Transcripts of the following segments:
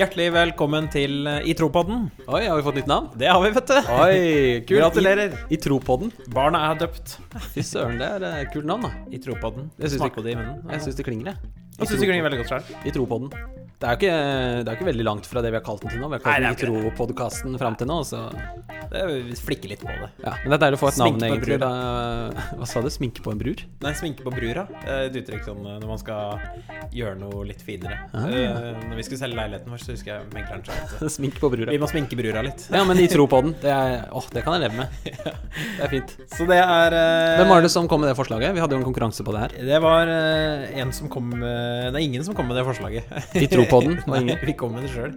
Hjertelig velkommen til eh, I tropodden. Oi, har vi fått nytt navn? Det har vi, vet du. Oi, kult. Gratulerer. I, i Tropodden. Barna er døpt. Fy søren, det er et kult navn, da. I tropodden. Jeg syns det- det i munnen. Jeg syns det klinger, jeg. Jeg syns det klinger veldig godt sjøl. I Tropodden. Det er jo ikke, det er ikke veldig langt fra det vi har kalt den til nå. Vi har kalt Nei, den det er I Tro-podkasten fram til nå, så Vi flikker litt på det. ja. Men det er deilig å få et Sminke navn, egentlig. Da, hva sa du? Sminke på en brur? Nei, sminke på brura. Eh, Et uttrykk sånn eh, når man skal gjøre noe litt finere. Ah. ja. Når vi skulle selge leiligheten vår, så husker jeg megleren sa eh, Smink på brura. vi må sminke brura litt. Ja, men i den. Det, er, åh, det kan jeg leve med. Det er fint. Så det er eh, Hvem var det som kom med det forslaget? Vi hadde jo en konkurranse på det her. Det var eh, en som kom Det er ingen som kom med det forslaget. I Tropodden. Ingen. Vi kom med det sjøl.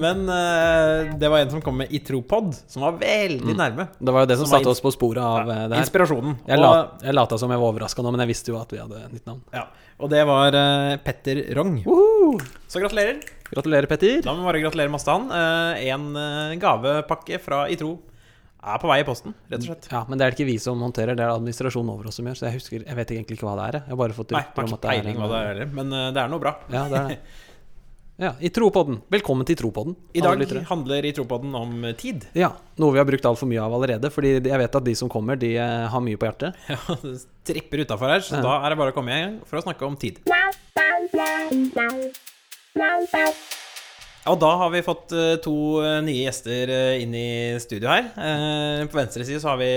Men uh, det var en som kom med i Tropod, som var veldig nærme. Det var jo det som Som satte oss på sporet av ja, det her. Inspirasjonen. Jeg, la, jeg lata som jeg var overraska nå, men jeg visste jo at vi hadde nytt navn. Ja, og det var uh, Petter Rong. Så gratulerer. Gratulerer, Petter. Da må vi bare gratulere masse han. Uh, en eh, gavepakke fra Itro er på vei i posten, rett og slett. Ja, Men det er det ikke vi som håndterer, det er administrasjonen over oss som gjør. Så jeg husker, jeg vet egentlig ikke hva det er. jeg. Har bare fått Nei, har ikke peiling hva det er heller, men eh, det er noe bra. Ja, det er det. Ja, I Tropodden. Velkommen til Tropodden. I dag handler i Tropodden om eh, tid. Ja, Noe vi har brukt altfor mye av allerede. Fordi jeg vet at de som kommer, de eh, har mye på hjertet. Ja, det tripper utafor her, så Ja. da er det bare å komme i gang for å snakke om tid. Og da har vi fått eh, to eh, nye gjester eh, inn i studio her. Eh, På venstre side så har vi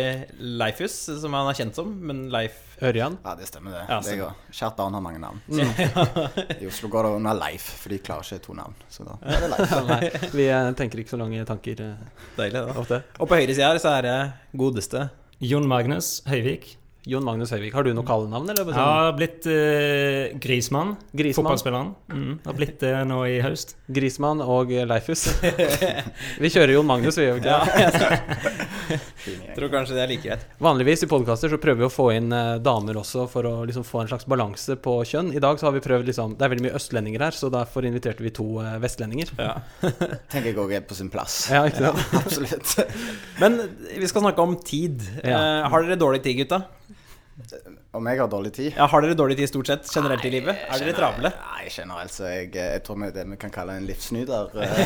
Leifus, som han er kjent som, men Leif Ørjan. Ja, det stemmer det. Ja, det går. Kjært barn har mange navn. I Oslo går det under Leif, for de klarer ikke to navn. Så da er det Leif. Vi tenker ikke så lange tanker Deilig, da. ofte. Og på høyre side her så er det godeste Jon Magnus Høyvik. Jon Magnus Høyvik, har du noe kallenavn, eller? Jeg har blitt uh, Grismann. Grismann. Fotballspilleren. Mm, har blitt det nå i høst. Grismann og eh, Leifus. vi kjører Jon Magnus, vi gjør ikke det? Tror kanskje det er like greit. Vanligvis i podkaster så prøver vi å få inn uh, damer også for å liksom få en slags balanse på kjønn. I dag så har vi prøvd liksom Det er veldig mye østlendinger her, så derfor inviterte vi to eh, vestlendinger. Ja. Tenker jeg òg er på sin plass. Ja, ikke sant? Absolutt. Men vi skal snakke om tid. Ja. Eh, har dere dårlig tid, gutta? Om jeg har dårlig tid? Ja, Har dere dårlig tid stort sett generelt i livet? Er dere travle? Nei, generelt så jeg, jeg tror vi er det vi kan kalle en livsnyter. eh.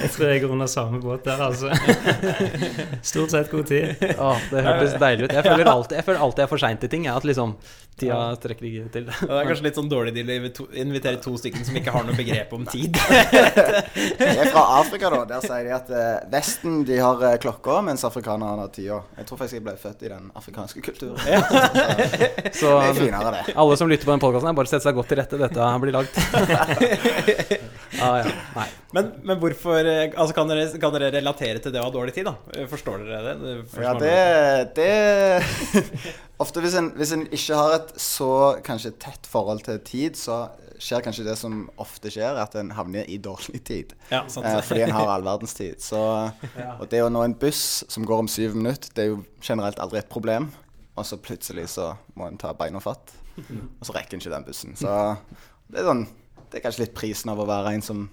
Jeg tror jeg går under samme båt der, altså. Stort sett god tid. Å, det hørtes deilig ut. Jeg føler alltid jeg, føler alltid jeg er for sein til ting. Jeg, at liksom tida strekker ikke til. Ja, Det er kanskje litt sånn dårlig deal å invitere to stykker som ikke har noe begrep om tid. Jeg er fra Afrika, da. Der sier de at eh, Vesten de har eh, klokka, mens afrikanerne har tida. Jeg tror faktisk jeg ble født i den afrikanske kulturen. Så Det er finere, det. alle som lytter på den podkasten, bare sett seg godt til rette. Dette blir lagd. Ah, ja. Men, men hvorfor eh, Altså kan dere, kan dere relatere til det å ha dårlig tid, da? Forstår dere det? Forstår Ja, det, det Ofte hvis en, hvis en ikke har et så kanskje tett forhold til tid, så skjer kanskje det som ofte skjer, at en havner i dårlig tid. Ja. Eh, fordi en har all verdens tid. Så, og det å nå en buss som går om syv minutter, det er jo generelt aldri et problem. Og så plutselig så må en ta beina fatt, og så rekker en ikke den bussen. Så det er sånn Det er kanskje litt prisen av å være en som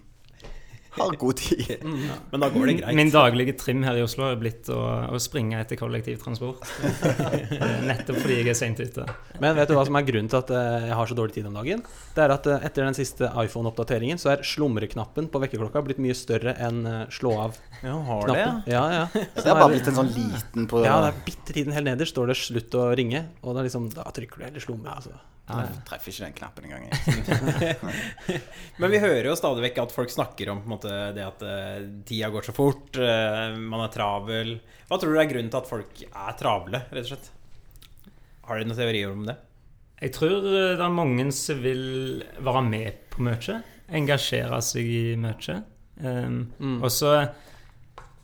har god tid. Men da går det greit. Min daglige trim her i Oslo er blitt å, å springe etter kollektivtransport. Nettopp fordi jeg er seint ute. Men vet du hva som er grunnen til at eh, jeg har så dårlig tid om dagen? Det er at eh, etter den siste iPhone-oppdateringen så er slumreknappen på vekkerklokka blitt mye større enn eh, slå Ja, har det, ja. Ja, Så Det er bare blitt en sånn liten på Ja, det er bitte tiden helt nederst står det 'slutt å ringe', og da, liksom, da trykker du heller slumre. Altså. Jeg treffer ikke den knappen engang. Men vi hører jo stadig vekk at folk snakker om på en måte, det at uh, tida går så fort, uh, man er travel. Hva tror du er grunnen til at folk er travle, rett og slett? Har dere noen teorier om det? Jeg tror eh, det er mange som vil være med på mye. Engasjere seg i mye. Um, Mm. Og så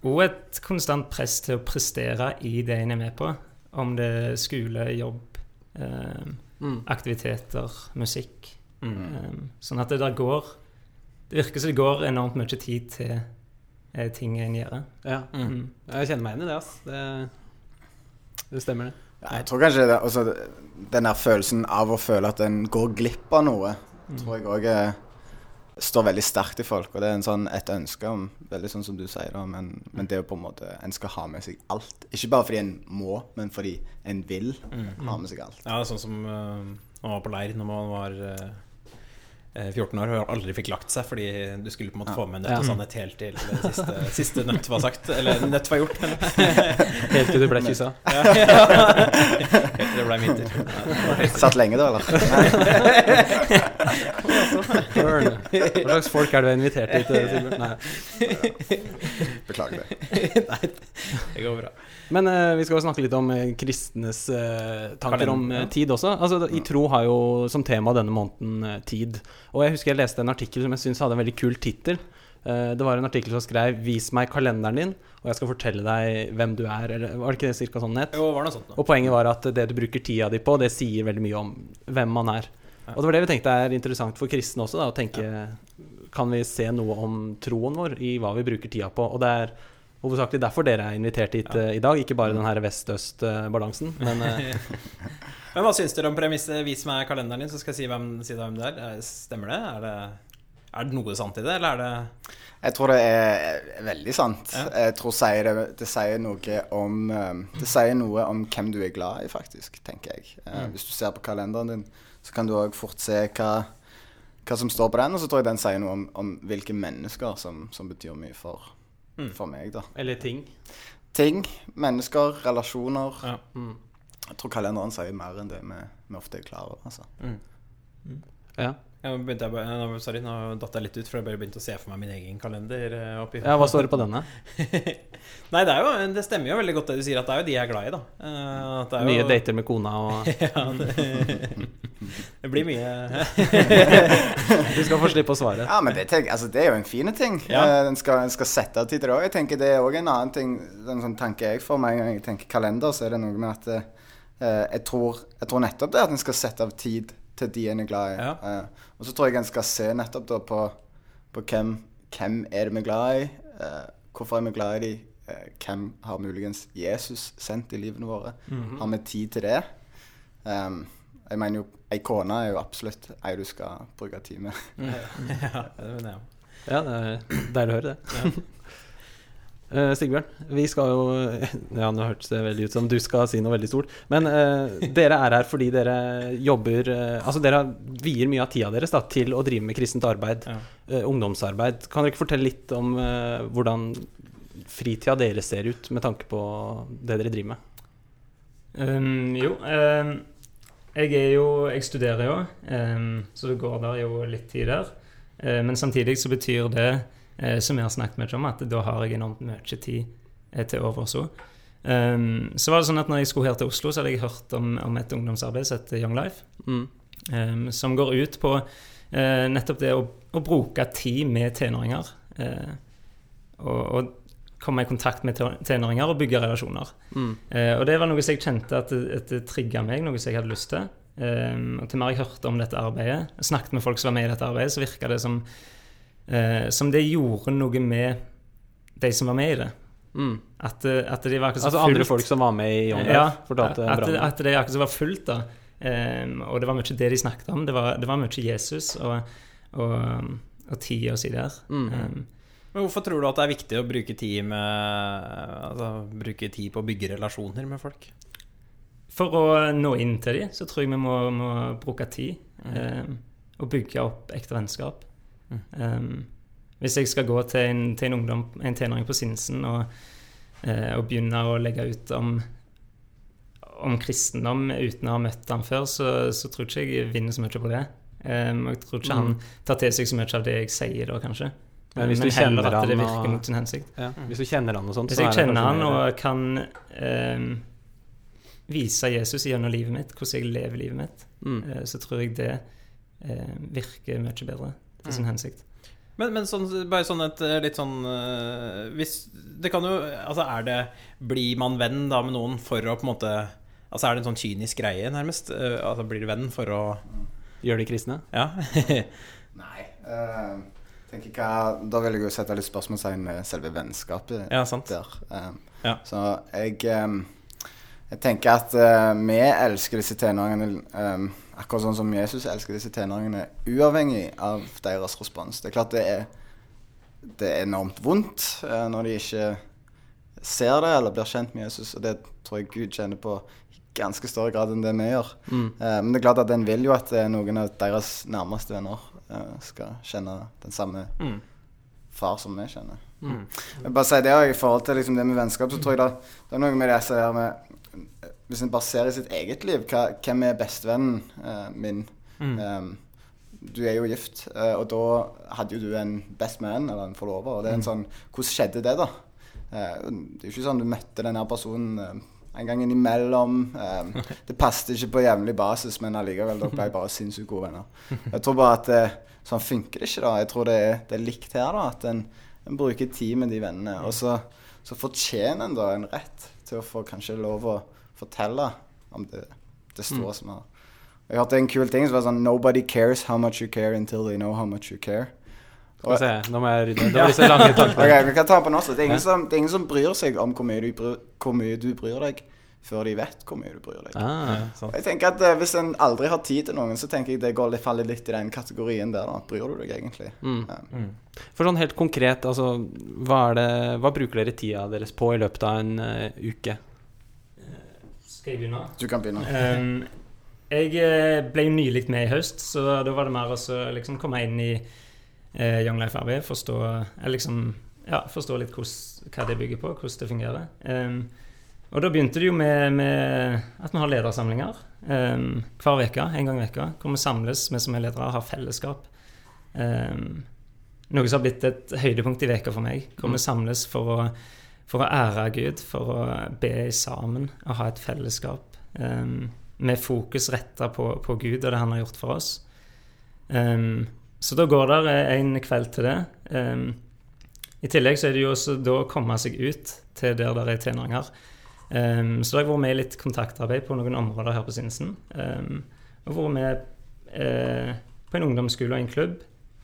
òg et konstant press til å prestere i det en er med på. Om det er skole, jobb, um, Mm. aktiviteter, musikk. Mm. Um, sånn at det der går Det virker som det går enormt mye tid til eh, ting en gjør. Ja. Mm. Jeg kjenner meg igjen i det, altså. Det, det stemmer, det. Ja, jeg tror kanskje det, altså, den der følelsen av å føle at en går glipp av noe, tror jeg òg står veldig sterkt i folk. Og det er en sånn, et ønske om Veldig sånn som du sier, da, men, men det er jo på en måte En skal ha med seg alt. Ikke bare fordi en må, men fordi en vil ha med seg alt. Ja, det er sånn som uh, man var på leir når man var uh, eh, 14 år og aldri fikk lagt seg fordi du skulle på en måte få med nøtt og sannhet helt til det siste, siste nøtt var sagt. Eller nøtt var gjort. Helt til du ble kyssa. Ja, til Det ble helt- Satt lenge da, eller? Burn. Hva slags folk er du invitert hit, eh, Nei. Beklager det. Nei, det går bra. Men eh, vi skal jo snakke litt om eh, kristnes eh, tanker Kalender, om eh, tid også. Altså, I tro har jo som tema denne måneden eh, tid. Og jeg husker jeg leste en artikkel som jeg syns hadde en veldig kul tittel. Eh, det var en artikkel som skrev 'Vis meg kalenderen din, og jeg skal fortelle deg hvem du er'. Eller var det ikke det cirka sånn nett? Jo, var det noe sånt. Og poenget var at det du bruker tida di på, det sier veldig mye om hvem man er. Ja. Og det var det vi tenkte er interessant for kristne også, da, å tenke Kan vi se noe om troen vår i hva vi bruker tida på? Og det er hovedsakelig derfor dere er invitert hit Ja. uh, i dag, ikke bare den her vest-øst-balansen. Men uh... Men hva syns dere om premisset 'vis meg kalenderen din', så skal jeg si, hvem, si hvem det er? Stemmer det? Er, det? er det noe sant i det, eller er det Jeg tror det er veldig sant. Ja. Jeg tror sier det, det sier noe om eh, Det sier noe om hvem du er glad i, faktisk, tenker jeg. Eh, Mm. Hvis du ser på kalenderen din, så kan du òg fort se hva, hva som står på den, og så tror jeg den sier noe om, om hvilke mennesker som, som betyr mye for, Mm. for meg, da. Eller ting. Ting, mennesker, relasjoner. Ja. Mm. Jeg tror kalenderen sier mer enn det vi, vi ofte er klar over. Altså. Ja. Ja, Nå begynte jeg bare, nå- sorry, nå datt jeg litt ut, for jeg bare begynte å se for meg min egen kalender. eh, oppi ja, hva står det på denne? Nei, det, er jo, det stemmer jo veldig godt det du sier, at det er jo de jeg er glad i, da. Eh, at det er Mye jo, dater med kona og ja, det, det blir mye Du skal få slippe å svare. Ja, men det, tenk, altså, det er jo en fin ting. Ja. En, Den skal, en skal sette av tid til det òg. Jeg tenker det er òg en annen ting En sånn tanke jeg får med en gang jeg tenker kalender, så er det noe med at eh, jeg, tror, jeg tror nettopp det at en skal sette av tid til de en er glad i. Ja. Uh, og så tror jeg en skal se nettopp da på, på hvem, hvem er det vi er glad i, uh, hvorfor er vi glad i de, uh, hvem har muligens Jesus sendt i livene våre. Har vi tid til det? Um, jeg mener jo, Ei kone er jo absolutt ei du skal bruke tid med. Ja, det mener jeg. Ja, det er deilig å høre det. Eh, Sigbjørn, vi skal jo Ja, nå hørtes det veldig ut som du skal si noe veldig stort. Men uh, dere er her fordi dere jobber uh, Altså dere vier mye av tida deres da, til å drive med kristent arbeid, Ja. ungdomsarbeid. Kan dere ikke fortelle litt om hvordan fritida deres ser ut med tanke på det dere driver med? Um, jo, um, jeg er jo Jeg studerer jo, um, så det går der jo litt tid der. Uh, men samtidig så betyr det, uh, som vi har snakket mye om, at da har jeg enormt mye tid uh, til overs òg. Um, så var det sånn at når jeg skulle her til Oslo, så hadde jeg hørt om, om et ungdomsarbeid som heter Young Life. Mm. um, som går ut på uh, nettopp det å, å bruke tid med tenåringer. Uh, og, og komme i kontakt med te- tenåringer og bygge relasjoner. Mm. Eh, og det var noe som jeg kjente at det, at det trigga meg, noe som jeg hadde lyst til. Um, og til mer jeg hørte om dette arbeidet, snakket med folk som var med i dette arbeidet, så virka det som, eh, som det gjorde noe med de som var med i det. Mm. At, at de var akkurat så Altså andre fullt- folk som var med i Young ja, fortalte at, det- at det akkurat som var fullt, da. Um, og det var mye det de snakket om. Det var, det var mye Jesus og, og, og tida si der. Mm. Um, Men hvorfor tror du at det er viktig å bruke tid med Altså bruke tid på å bygge relasjoner med folk? For å nå inn til dem, så tror jeg vi må, må bruke tid. Um, og bygge opp ekte vennskap. Mm. Um, hvis jeg skal gå til en, til en ungdom, en tenåring på Sinsen, og, eh, og begynne å legge ut om, om kristendom uten å ha møtt ham før, så, så tror ikke jeg vinner så mye på det. Um, jeg tror ikke han tar til seg så mye av det jeg sier da, kanskje. Mm. Men hvis du heller kjenner at det virker og- mot sin hensikt. Ja. Hvis du kjenner han og sånt, Hvis så jeg er kjenner han og kan um, vise Jesus gjennom livet mitt, hvordan jeg lever livet mitt, mm. uh, så tror jeg det uh, virker mye bedre til sin Mm. hensikt. Men, men sånn, bare sånn et eh, litt sånn eh, Hvis Det kan jo Altså, er det Blir man venn da med noen for å på en måte Altså, er det en sånn kynisk greie, nærmest? Eh, Altså, blir du venn for å Gjøre de kristne? Ja. Nei. Uh, tenker ikke da vil jeg jo sette litt spørsmålstegn ved selve vennskapet ja, sant. der. Eh, Ja. Så jeg um, Jeg tenker at uh, vi elsker disse tenåringene eh, akkurat sånn som Jesus elsker disse tenåringene, uavhengig av deres respons. Det er klart det er, det er enormt vondt eh, når de ikke ser det eller blir kjent med Jesus, og det tror jeg Gud kjenner på i ganske større grad enn det vi gjør. Mm. Eh, men det er klart at en vil jo at eh, noen av deres nærmeste venner eh, skal kjenne den samme Mm. far som vi kjenner. Mm. Jeg bare sier det I forhold til liksom det med vennskap, så tror jeg det, det er noe med det jeg sier med Hvis en i sitt eget liv, hva, hvem er bestevennen uh, min? Mm. Um, du er jo gift, uh, og da hadde jo du en best man, eller en forlover. Og det er en sånn Hvordan skjedde det, da? Uh, det er jo ikke sånn du møtte denne personen en gang innimellom. Eh, det passet ikke på jevnlig basis, men allikevel, dere ble bare sinnssykt gode venner. Jeg tror bare at sånn funker det ikke, da. Jeg tror det er, det er likt her, da. At en, en bruker tid med de vennene. Og så, så fortjener en da en rett til å få kanskje lov å fortelle om det, det store som er. Jeg hørte en kul ting som var sånn Nobody cares how much you care until they know how much you care. Skal vi se, nå må jeg rydde. Det var disse lange tankene. okay, vi kan ta på norsk. Det er ingen, som, det er ingen som bryr seg om hvor mye, du bryr, hvor mye du bryr deg, før de vet hvor mye du bryr deg. Ah, sant. Jeg tenker at eh, Hvis en aldri har tid til noen, så tenker jeg det går litt, faller litt i den kategorien der. da Bryr du deg egentlig? mm. Ja. Mm. For sånn helt konkret, altså hva, er det, hva bruker dere tida deres på i løpet av en uh, uke? Skal jeg begynne? Du kan begynne. Um, jeg eh, ble jo nylig med i høst, så da var det mer å liksom komme inn i uh, Young Life RB. forstå, eh, liksom, ja, forstå litt hos, hva det bygger på, hvordan det fungerer. Um, og da begynte det jo med, med at vi har ledersamlinger um, hver uke, en gang i veka, hvor vi samles, vi som er ledere, har fellesskap. Um, noe som har blitt et høydepunkt i veka for meg, hvor vi samles for å, for å ære Gud, for å be sammen og ha et fellesskap. Um, med fokus retta på, på Gud og det han har gjort for oss. Um, så da går det en kveld til det. Um, I tillegg så er det jo også da å komme seg ut til der det er tenåringer. Så da har jeg vært med i litt kontaktarbeid på noen områder her på Sinsen. Og vært med eh, på en ungdomsskole og en klubb,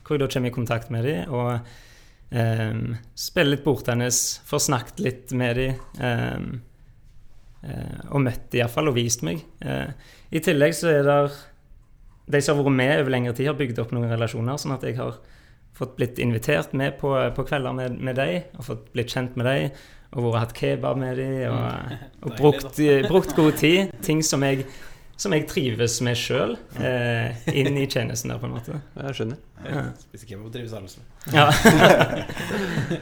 hvor jeg da kommer i kontakt med dem og um, spille litt bordtennis, få snakket litt med dem. Um, Eh, og møtt de iallfall, og vist meg. Eh, I tillegg så er det de som har vært med over lengre tid, har bygd opp noen relasjoner, sånn at jeg har fått blitt invitert med på, på kvelder med, med dem, og fått blitt kjent med dem, og vært hatt kebab med dem, og, og brukt, brukt god tid. Ting som jeg, som jeg trives med sjøl, eh, inn i tjenesten der, på en måte. Jeg skjønner. Ja. Spiser kebab og trives alle sammen. Ja.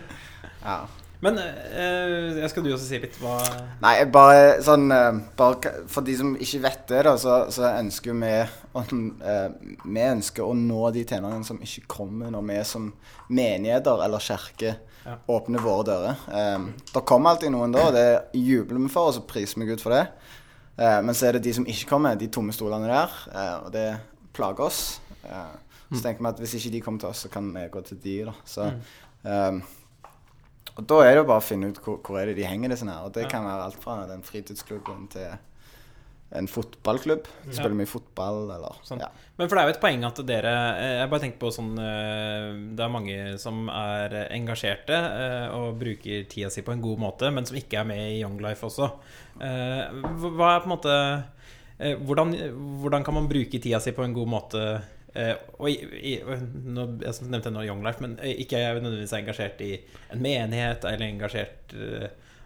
Ja. Men eh, jeg skal du også si litt hva Nei, bare sånn eh, bare, For de som ikke vet det, da, så, så ønsker vi å, eh, Vi ønsker å nå de tjenerne som ikke kommer når vi som menigheter eller kirke Ja. åpner våre dører. Eh, det kommer alltid noen da, og det jubler vi for, og så priser vi Gud for det. Eh, men så er det de som ikke kommer, de tomme stolene der, eh, og det plager oss. Eh, så tenker vi at hvis ikke de kommer til oss, så kan vi gå til de, da. Så eh, og da er det jo bare å finne ut hvor, hvor er det de henger, disse her. Og det kan være alt fra den fritidsklubben til en fotballklubb. Ja. Spiller mye fotball, eller Sånn. ja. Men for det er jo et poeng at dere eh, Jeg bare tenkte på sånn eh, Det er mange som er engasjerte eh, og bruker tida si på en god måte, men som ikke er med i Young Life også. Hva er på en måte hvordan, hvordan kan man bruke tida si på en god måte? Og i, i, nå, jeg nevnte nå Young Life, men ikke er nødvendigvis engasjert i en menighet eller engasjert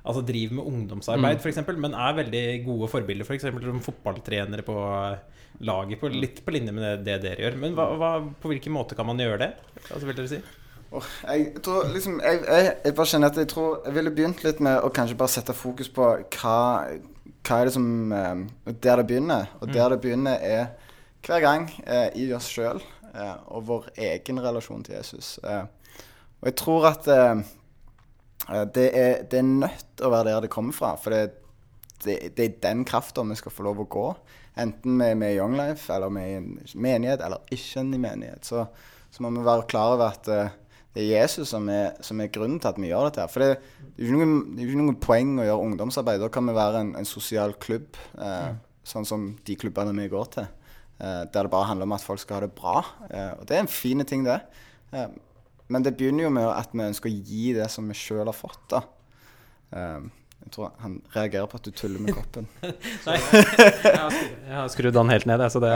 Altså driver med ungdomsarbeid, Mm. for eksempel men er veldig gode forbilder, f.eks. For som fotballtrenere på laget, på, litt på linje med det, det dere gjør. Men hva, hva, på hvilken måte kan man gjøre det? Altså, vil dere si? Oh, jeg tror liksom jeg, jeg, jeg bare kjenner at jeg tror Jeg ville begynt litt med å kanskje bare sette fokus på hva, hva er det som eh, Der det begynner. Og der det begynner, er hver gang eh, i oss sjøl eh, og vår egen relasjon til Jesus. Eh, og jeg tror at eh, det, er, det er nødt til å være der det kommer fra. For det, det, det er den krafta vi skal få lov å gå. Enten vi er med i Young Life, eller vi er i en menighet, eller ikke en menighet. Så, så må vi være klar over at eh, det er Jesus som er, som er grunnen til at vi gjør dette. her. For det, det er jo ikke noen, poeng å gjøre ungdomsarbeid. Da kan vi være en, en sosial klubb, eh, sånn som de klubbene vi går til. Eh, der det bare handler om at folk skal ha det bra. Eh, og det er en fin ting, det. Men det begynner jo med at vi ønsker å gi det som vi sjøl har fått. da. Um, jeg tror han reagerer på at du tuller med koppen. Nei. Jeg har skrudd den helt ned, jeg, så det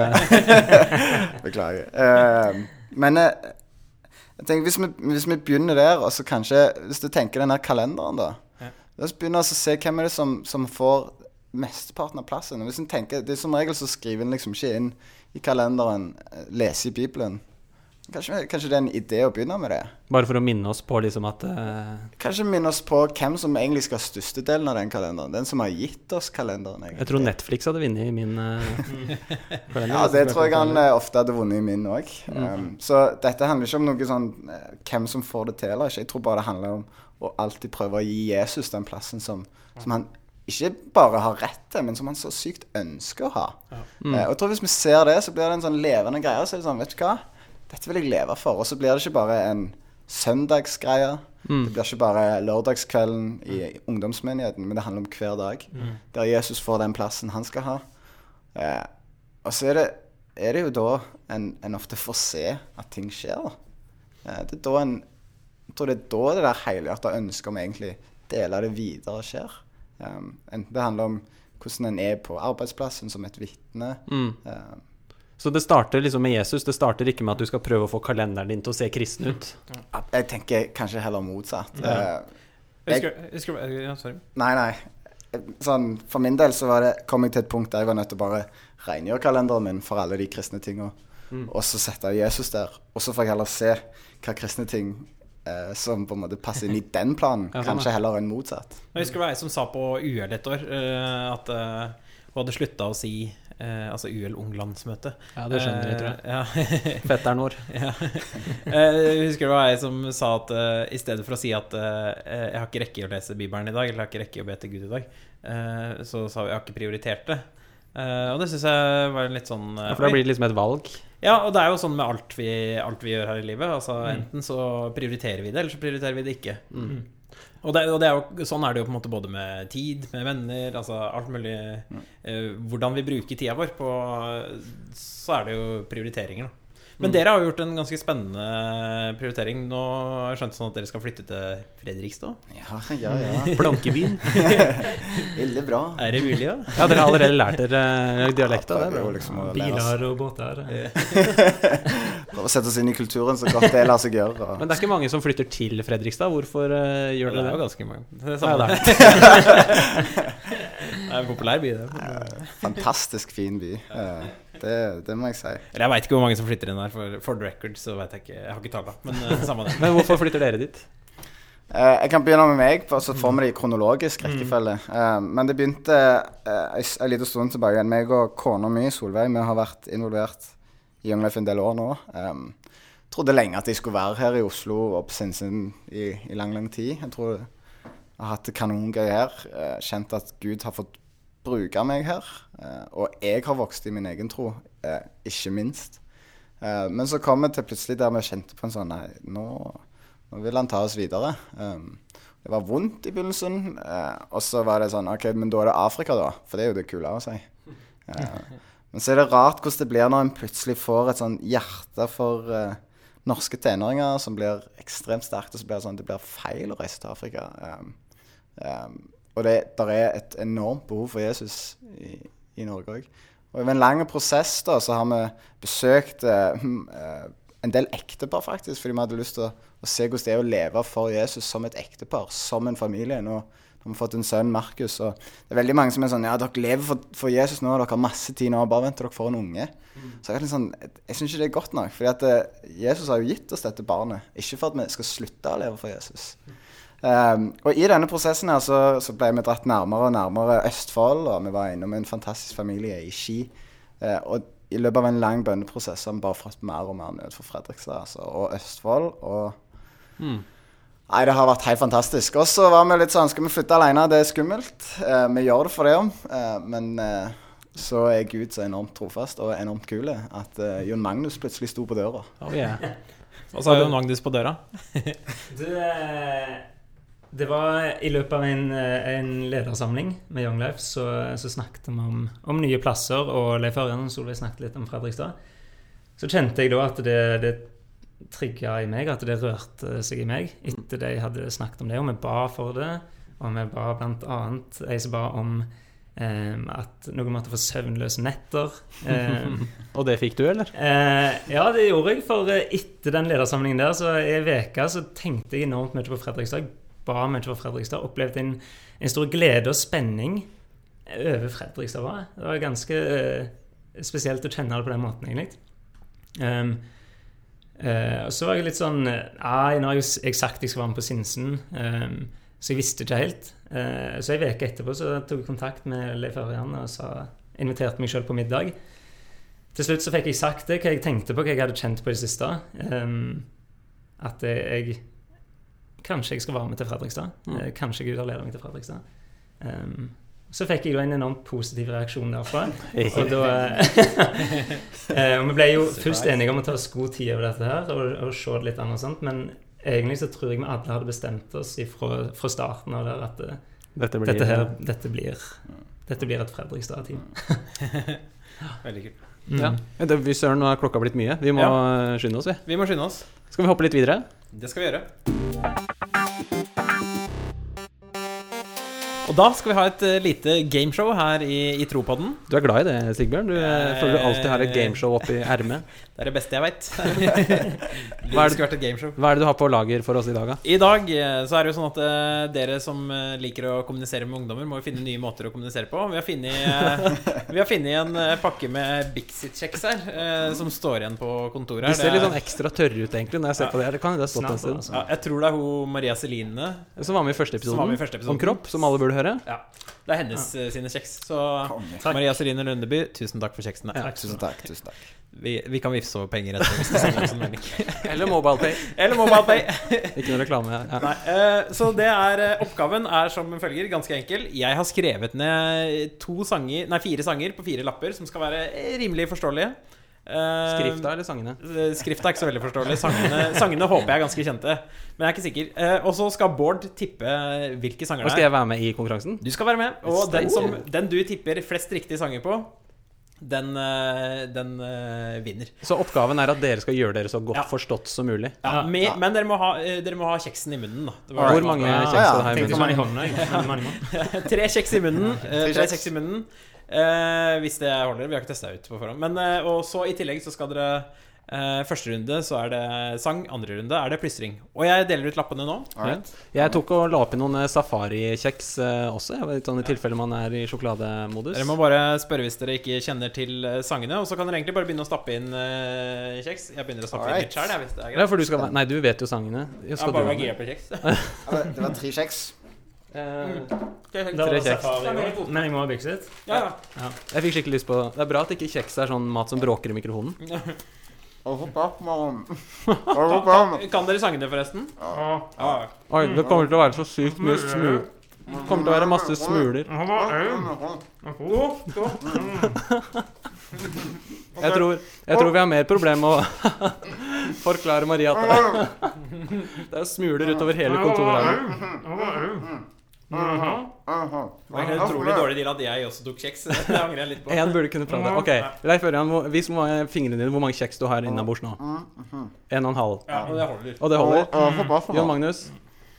Beklager. Eh, men eh, jeg tenker, hvis vi, hvis vi begynner der, og så kanskje Hvis du tenker den her kalenderen, da. Ja. La oss begynne å se hvem er det som, som får mesteparten av plassen. Hvis en tenker, det er Som regel så skriver en liksom ikke inn i kalenderen eh, 'lese i Bibelen'. Kanskje, kanskje det er en idé å begynne med det. Bare for å minne oss på liksom at uh... Kanskje minne oss på hvem som egentlig skal ha størstedelen av den kalenderen. Den som har gitt oss kalenderen. egentlig. Jeg tror Netflix hadde vunnet i min uh, kalender. Ja, det tror jeg han uh, ofte hadde vunnet i min òg. Um, så dette handler ikke om noe sånn hvem som får det til eller ikke. Jeg tror bare det handler om å alltid prøve å gi Jesus den plassen som, som han ikke bare har rett til, men som han så sykt ønsker å ha. Mm. Eh, og jeg tror Hvis vi ser det, så blir det en sånn levende greie. Så er det sånn, vet du hva? Dette vil jeg leve for. Og så blir det ikke bare en søndagsgreie. Mm. Det blir ikke bare lørdagskvelden i ungdomsmenigheten, men det handler om hver dag. Der Jesus får den plassen han skal ha. Eh, og så er det, er det jo da en, en ofte får se at ting skjer. Eh, det er da en Jeg tror det er da det der helhjerta ønsket om egentlig dele det videre skjer. Um, enten det handler om hvordan en er på arbeidsplassen som et vitne. Mm. Um, Så det starter liksom med Jesus. Det starter ikke med at du skal prøve å få kalenderen din til å se kristen ut. jeg tenker kanskje heller motsatt. Ja. Eh, Jeg husker, jeg ja, sorry. Nei, nei. Sånn, for min del så var det, kom jeg til et punkt der jeg var nødt til å bare rengjøre kalenderen min for alle de kristne tinga, Mm. og så setter jeg Jesus der. Og så får jeg heller se hva kristne ting eh, som på en måte passer inn i den planen. Ja, sånn, Kanskje heller enn motsatt. Jeg husker det var ei som sa på UL et år eh, at eh, hun hadde slutta å si eh, Altså UL Unglandsmøte. Ja, det skjønner jeg, tror jeg. Eh, ja. Fetteren vår. Ja. Eh, Jeg husker det var ei som sa at eh, i stedet for å si at eh, jeg har ikke rekke å lese Bibelen i dag, eller jeg har ikke rekke å be til Gud i dag, eh, så sa vi jeg har ikke prioritert det. Eh, og det syns jeg var litt sånn eh, Ja, for da blir det liksom et valg. Ja, og det er jo sånn med alt vi, alt vi gjør her i livet. Altså Mm. Enten så prioriterer vi det, eller så prioriterer vi det ikke. Mm. Og, det, og det er jo, sånn er det jo på en måte både med tid, med venner, altså alt mulig eh, Hvordan vi bruker tida vår på Så er det jo prioriteringer, da. Men Mm. dere har jo gjort en ganske spennende prioritering. Nå har jeg skjønt sånn at dere skal flytte til Fredrikstad. Ja, ja, ja. Blankebyen. Veldig bra. Er det mulig, ja? Ja, dere har allerede lært dere dialekta. Ja, Det er liksom Biler og båter. prøve å sette oss inn i kulturen så godt det lar seg gjøre. Og... Men det er ikke mange som flytter til Fredrikstad. Hvorfor uh, gjør Det Det er jo ganske mange. Det er, samme. det er er en populær by, det. Fantastisk fin by. Det, det må jeg si. Eller jeg veit ikke hvor mange som flytter inn her. For, for the record så vet jeg ikke. Jeg har ikke talla. Men uh, samme det. Men hvorfor flytter dere dit? Uh, jeg kan begynne med meg, for så får vi det i kronologisk rekkefølge. Eh, men det begynte uh, en liten stund tilbake. Meg og kona mi, Solveig, vi har vært involvert Young Life en del år nå. Um, trodde lenge at jeg skulle være her i Oslo og på Sinsen i, i lang, lang tid. Jeg tror jeg har hatt det kanongøy her. Uh, kjent at Gud har fått bruke meg her. Uh, og jeg har vokst i min egen tro, uh, ikke minst. Men så kom vi til plutselig der vi kjente på en sånn Nei, nå, nå vil han ta oss videre. Um, det var vondt i begynnelsen. og så var det sånn OK, men da er det Afrika, da. For det er jo det kule å si. Eh, men så er det rart hvordan det blir når en plutselig får et sånn hjerte for uh, norske tenåringer som blir ekstremt sterkt, og så blir det sånn det blir feil å reise til Afrika. Um, um, og det der er et enormt behov for Jesus i, i Norge òg. Og over en lang prosess da, så har vi besøkt uh, en del ektepar, faktisk, fordi vi hadde lyst til å, å se hvordan det er å leve for Jesus som et ektepar, som en familie. Nå har vi fått en sønn, Markus, og det er veldig mange som er sånn Ja, dere lever for, for Jesus nå, dere har masse tid nå, bare vent til dere får en unge. Så jeg, sånn, jeg syns ikke det er godt nok. fordi at eh, Jesus har jo gitt oss dette barnet, ikke for at vi skal slutte å leve for Jesus. Um, og i denne prosessen her så, så ble vi dratt nærmere og nærmere Østfold, og vi var innom en fantastisk familie i Ski. Uh, og i løpet av en lang bønneprosess har vi bare fått mer og mer nød for Fredrikstad altså, og Østfold. og Mm. Nei, det har vært helt fantastisk. Og så var vi litt sånn Skal vi flytte alene? Det er skummelt. Eh, vi gjør det for det om. Eh, men eh, så er Gud så enormt trofast og enormt kul at eh, Jon Magnus plutselig sto på døra. Oh, yeah. Hva sa Jon Magnus på døra. Du, eh, det var i løpet av en, eh, en ledersamling med Young Life så, så snakket vi om, om nye plasser, og Leif Ørjan og Solveig snakket litt om Fredrikstad. Så kjente jeg da at det, det trigga i meg, at det rørte seg i meg etter det jeg hadde snakket om det, og vi ba for det. Og vi ba annet ei som ba om eh, at noen måtte få søvnløse netter. Eh, Og det fikk du, eller? Eh, ja, det gjorde jeg. For eh, etter den ledersamlingen der, så i veka så tenkte jeg enormt mye på Fredrikstad. Ba mye for Fredrikstad. Opplevde en, en stor glede og spenning over Fredrikstad. Var. Det var ganske eh, spesielt å kjenne det på den måten, egentlig. Um, Eh, og så var jeg litt sånn Nei, nå har jeg, jo- jeg sagt jeg skal være med på Sinsen, eh, så jeg visste ikke helt. Eh, så en uke etterpå så tok jeg kontakt med Leif Ørjan og sa, inviterte meg sjøl på middag. Til slutt så fikk jeg sagt det, hva jeg tenkte på, hva jeg hadde kjent på i det siste. Eh, at jeg Kanskje jeg skal være med til Fredrikstad. Mm. Eh, kanskje Gud har ledet meg til Fredrikstad. Eh, så fikk jeg jo en enormt positiv reaksjon derfra. Og da eh, og Vi ble jo først enige om å ta oss god tid over dette her og, og se det litt an og sånt, men egentlig så tror jeg vi alle hadde bestemt oss fra, fra starten av der at eh, Dette blir dette her dette blir, dette blir et Fredrikstad-team. Veldig kult. Mm. Ja. Det, vi søren, nå er klokka blitt mye. Vi må ja. skynde oss, vi. Vi må skynde oss. Skal vi hoppe litt videre? Det skal vi gjøre. Og da skal vi ha et uh, lite gameshow her i, i Tropodden. Du er glad i det, Sigbjørn? Du eh, føler du alltid har et gameshow oppi ermet? Det er det beste jeg veit. Hva er det-. Hva er det du har på lager for oss i dag, da? I dag eh, så er det jo sånn at uh, dere som liker å kommunisere med ungdommer, må jo finne nye måter å kommunisere på. Vi har funnet, uh, vi har funnet en pakke med Bixit-kjeks her, som står igjen på kontoret. De ser Det litt sånn ekstra tørre ut, egentlig, når jeg ser på det. her. Det kan jo det ha stått en stund. altså. ja, jeg tror det er hun Maria Celine. Som var med i første episode episoden. med i første episoden. Om kropp, som alle burde høre. Ja, det er hennes ja. sine kjeks. Så Takk. Maria Serine Lundeby, tusen takk for kjeksene. Ja. Tusen takk. tusen takk. Vi, vi kan vippse over penger etterpå hvis det melding. Eller MobilePay. Eller MobilePay. Ikke noe reklame. Ja. Nei, eh, så det er eh, Oppgaven er som følger, ganske enkel. Jeg har skrevet ned to sanger, nei, fire sanger på fire lapper som skal være eh, rimelig forståelige. Eh, Skrifta eller sangene? eh, Skrifta er ikke så veldig forståelig. Sangene, sangene håper jeg er ganske kjente. Men jeg er ikke sikker. Eh, og så skal Bård tippe hvilke sanger Og er. skal jeg være med i konkurransen? Du skal være med. Og den, som, den du tipper flest riktige sanger på, den, den vinner. Så oppgaven er at dere skal gjøre dere så godt Ja. forstått som mulig. Ja, Ja. men dere må, ha, dere må ha kjeksen i munnen, da. Det var- Hvor mange Ja, kjeks er det her i munnen? Tre kjeks i munnen. Tre kjeks i munnen. Eh, hvis det holder. Vi har ikke testa ut på forhånd. Men, eh, og så i tillegg så skal dere eh, Første runde så er det sang, andre runde er det plystring. Og jeg deler ut lappene nå. Right. Jeg tok og la oppi noen eh, safarikjeks eh, også, jeg vet, sånn i tilfelle man er i sjokolademodus. Dere må bare spørre hvis dere ikke kjenner til sangene. Og så kan dere egentlig bare begynne å stappe inn eh, kjeks. Jeg begynner å stappe inn litt sjøl, hvis det er Ja, for du skal Nei, du vet jo sangene. Ja, Jeg skal bare være være gira på kjeks. Det- Det var tre kjeks. Eh, Det Tre var kjeks. safari. Men jeg må ha bykset. Ja, Jeg fikk skikkelig lyst på Det er bra at ikke kjeks er sånn mat som bråker i mikrofonen. Kan dere sangene, forresten? Ja. Oi, det kommer til å være så sykt mye smuler. Det kommer til å være masse smuler. Jeg tror, jeg tror vi har mer problem med å forklare Maria at det, det er smuler utover hele kontoret. her. Det var en utrolig dårlig deal at jeg også tok kjeks. Det angrer jeg litt på. En burde kunne prate. Ok, Leif Ørjan, vis hvor- fingrene dine hvor mange kjeks du har innabords nå. En og en halv. Ja, og det holder. Og det holder. Jon Magnus?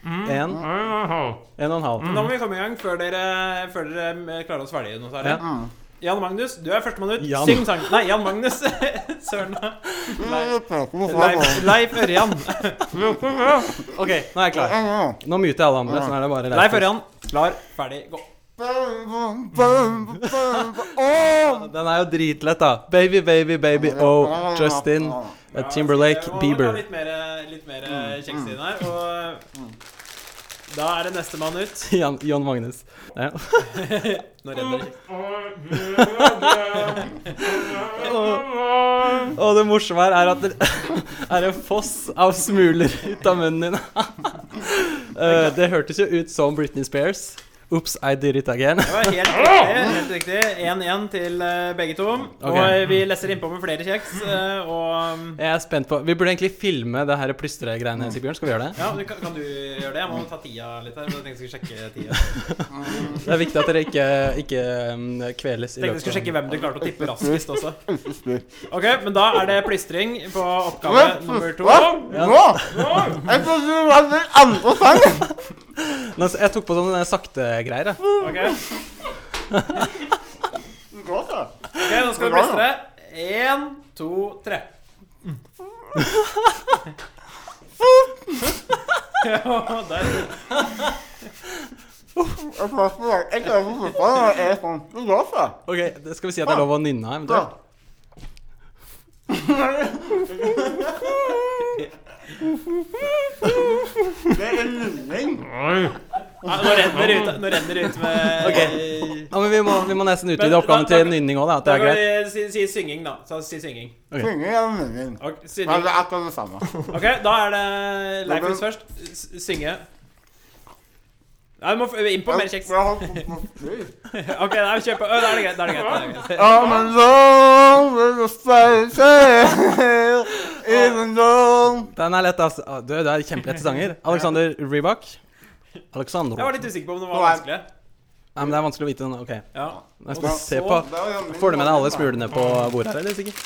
En. En og en halv. Men da må vi komme i gang før dere, før dere klarer å svelge Noe særlig. Ja. Jan Magnus, du er førstemann ut. Jan. Syng sang. Nei, Jan Magnus. Søren. Leif, Leif Ørjan. Ok, nå er jeg klar. Nå muter jeg alle andre. Sånn er det bare Leif Ørjan. Klar, ferdig, gå. Den er jo dritlett, da. Baby, baby, baby, oh, Justin, Timberlake, Bieber. Litt mer, litt mer eh, kjeks inn her. Og da er det nestemann ut. Jan, John Magnus. Ja. Nå redder det kjeks. Og det morsomme her er at det er en foss av smuler ut av munnen din. Eh, det hørtes jo ut som Britney Spears. Oops, I did it again. Det var helt riktig. helt riktig 1-1 til eh, begge to. Og eh, vi leser innpå med flere kjeks. eh, og um, Jeg er spent på Vi burde egentlig filme det her plystregreiene, Sigbjørn. Skal vi gjøre det? ja, kan, kan du gjøre det? Jeg må ta tida litt her. Jeg tenkte jeg skulle sjekke tida. Det er viktig at dere ikke, ikke um, kveles i Tenkte jeg skulle løpet sjekke hvem du klarte å tippe raskest også. Ok, men da er det plystring på oppgave nummer to. Nå! Jeg trodde det var den andre sangen! Nå, Jeg tok på sånne sakte greier. jeg. Ok, Gå så. ok, nå skal vi plystre. Én, to, tre. Ja, der. Ok, det Skal vi si at det er lov å nynne eventuelt? Det er en nynning. Ja, nå renner det ut, nå renner det ut med. Ja, men vi må, vi må nesten utvide oppgaven til nynning òg, da. At det Da er kan greit. vi si, si synging, da. Så si synging. Synging er nynning. Ok, Ja, synging. det er akkurat det samme. Ok, da er det Leifus først. S synge. Nei, du må f- inn på mer kjeks. Ok, da kjør på. Å, Da er det greit. Da er det greit. Da er det greit. Alone with the faces, even though Den er lett, altså. Ah, Du, det er kjempelette sanger. Alexander Rybak. Alexander Jeg var litt usikker på om det var vanskelig. Nei, men det er vanskelig å vite. den. Ok. Ja. Jeg skal se på Får du med deg alle smulene på bordet her, eller sikkert?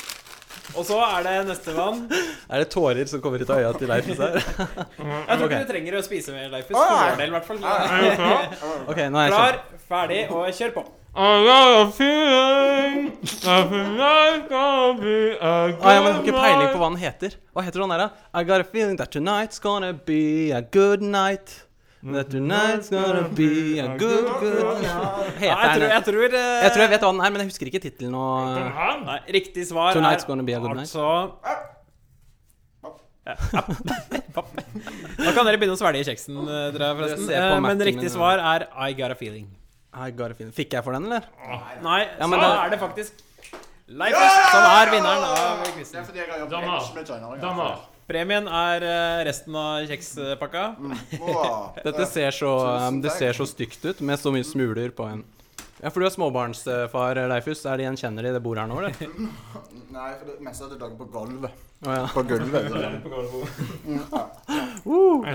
Og så er det nestemann. Er det tårer som kommer ut av øya til Leif? her? Jeg tror ikke du trenger å spise mer, Leifus. For vår del, i hvert fall. Ok, nå er jeg Klar, ferdig, og kjør på. I got a feeling that tonight's gonna be a good Ah, ja, men jeg har ikke peiling på hva den heter. Hva heter den der, da? I got a feeling that tonight's gonna be a good night. That tonight's gonna be a good, good Ja, Heter jeg, tror, jeg, tror, uh, Jeg tror jeg vet hva den er, men jeg husker ikke tittelen og Nei, riktig svar Tonight's er gonna be a good night. altså Ja. Da kan dere begynne å svelge kjeksen, eh, dere, forresten. Eh, Men riktig svar er I got a feeling. I Garfin. Fikk jeg for den, eller? Nei, Ja, men så da- er det faktisk Leifus som er vinneren av Det er quizen. joinere. Premien er eh, resten av kjekspakka. Dette ser så, um, det ser så stygt ut, med så mye smuler på en Ja, for du er småbarnsfar, Leifus. Er de gjenkjenner i det bordet her nå, eller? Nei, for det meste av det laget på gulvet. Å ja. På gulvet. Uh, Nei,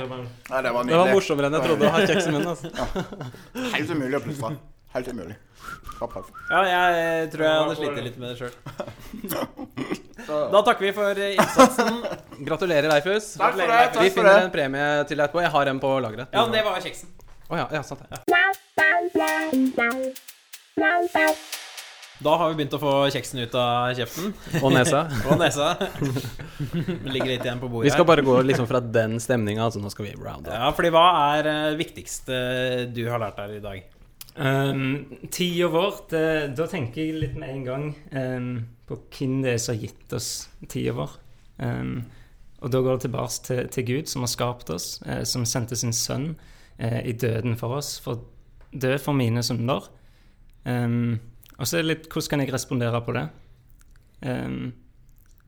det var det var morsommere enn jeg trodde å ha kjeks i munnen. Altså. Helt umulig å plystre. Helt umulig. Ja, jeg tror jeg hadde slitt litt med det sjøl. Da takker vi for eh, innsatsen. Gratulerer, Leifus. Takk for det. Vi Takk for finner det. en premie til deg etterpå. Jeg har en på lageret. Ja, det var kjeksen. Å ja, ja, sant det. Da har vi begynt å få kjeksen ut av kjeften Og nesa. og nesa. Det ligger litt igjen på bordet Vi skal her. bare gå liksom fra den stemninga. Altså, nå skal vi round up. Ja, fordi hva er det viktigste du har lært her i dag? Um, Tida vår, da tenker jeg litt med en gang um, på hvem det er som har gitt oss tida vår. Um, og da går det tilbake til, til Gud, som har skapt oss, eh, som sendte sin sønn eh, i døden for oss, for død for mine synder. Um, og så er det litt hvordan kan jeg respondere på det? Um,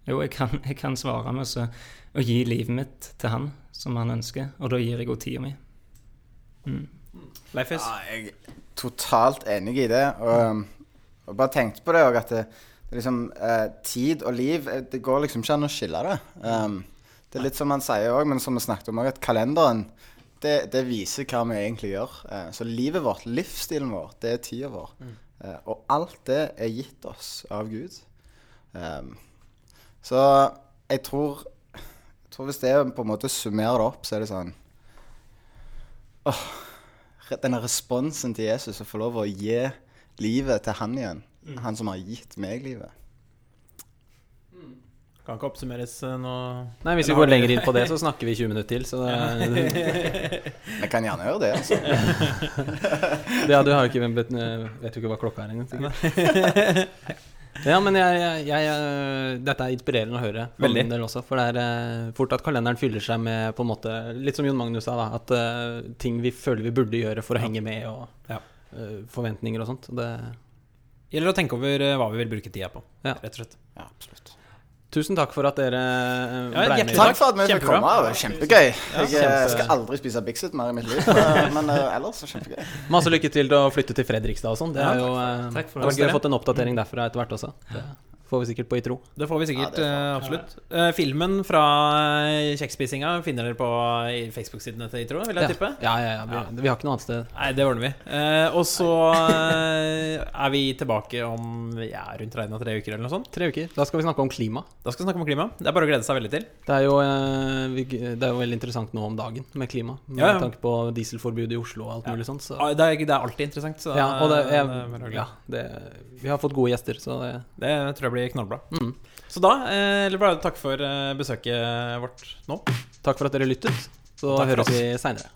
jo, jeg kan, jeg kan svare med så, å gi livet mitt til han som han ønsker, og da gir jeg henne tida mi. Mm. Leifis? Ja, jeg er totalt enig i det. Og, og bare tenkte på det òg, at det, det liksom eh, Tid og liv eh, Det går liksom ikke an å skille det. Um, det er litt som han sier òg, men som vi snakket om òg, at kalenderen det, det viser hva vi egentlig gjør. Eh, så livet vårt, livsstilen vår, det er tida vår. Mm. og alt det er gitt oss av Gud. Um, så jeg tror, jeg tror hvis det på en måte summerer det opp, så er det sånn Åh, denne responsen til Jesus å få lov å gi livet til han igjen. Han som har gitt meg livet. Kan ikke oppsummeres noe nå. Nei, Hvis vi går lenger inn på det, så snakker vi 20 minutter til. Så det, Jeg kan gjerne gjøre det. altså. ja, du har jo ikke vet, vet jo ikke hva klokka er engang. Ja, men jeg, jeg, jeg, eh, dette er inspirerende å høre. for Veldig. min del også, For det er eh, fort at kalenderen fyller seg med på en måte Litt som Jon Magnus sa, da. At eh, ting vi føler vi burde gjøre for å henge med, og Ja. eh, forventninger og sånt. Det, Gjelder å tenke over eh, hva vi vil bruke tida på, Ja. rett og slett. Ja, absolutt. Tusen takk for at dere eh, Ja, ble med. i takk. for at vi fikk komme. Det var kjempegøy. Jeg eh, kjempe- skal aldri spise Bixit mer i mitt liv, eh, men ellers så kjempegøy. Masse lykke til til å flytte til Fredrikstad og sånn. Det Ja, er jo Takk for det var har fått en oppdatering derfra etter hvert også. Det får vi sikkert på i tro. Det får vi sikkert, Ja, får eh, absolutt. Eh, filmen fra eh, kjekkspisinga finner dere på Facebook-sidene til Itro, vil jeg tippe. Ja, ja, ja, vi, vi har ikke noe annet sted. Nei, det ordner vi. Eh, og så er vi tilbake om ja, rundt regna tre uker eller noe sånt. Tre uker. Da skal vi snakke om klima. Da skal vi snakke om klima. Det er bare å glede seg veldig til. Det er jo, eh, vi, det er jo veldig interessant nå om dagen med klima. Med Ja, ja. tanke på dieselforbud i Oslo og alt Ja. mulig sånt. Så. Ah, Det er, det er alltid interessant. Så Ja, og det, det jeg, er ja, det, vi har fått gode gjester, så det, det tror jeg blir knallbra. mm. Så da eh, eller bare takk for eh, besøket vårt nå. Takk for at dere lyttet. Så høres vi seinere.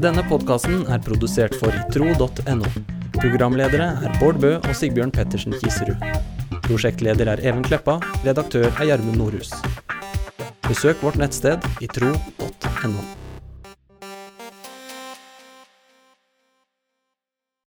Denne podkasten er produsert for itro.no. Programledere er Bård Bø og Sigbjørn Pettersen Kiserud. Prosjektleder er Even Kleppa. Redaktør er Gjermund Nordhus. Besøk vårt nettsted i tro.no.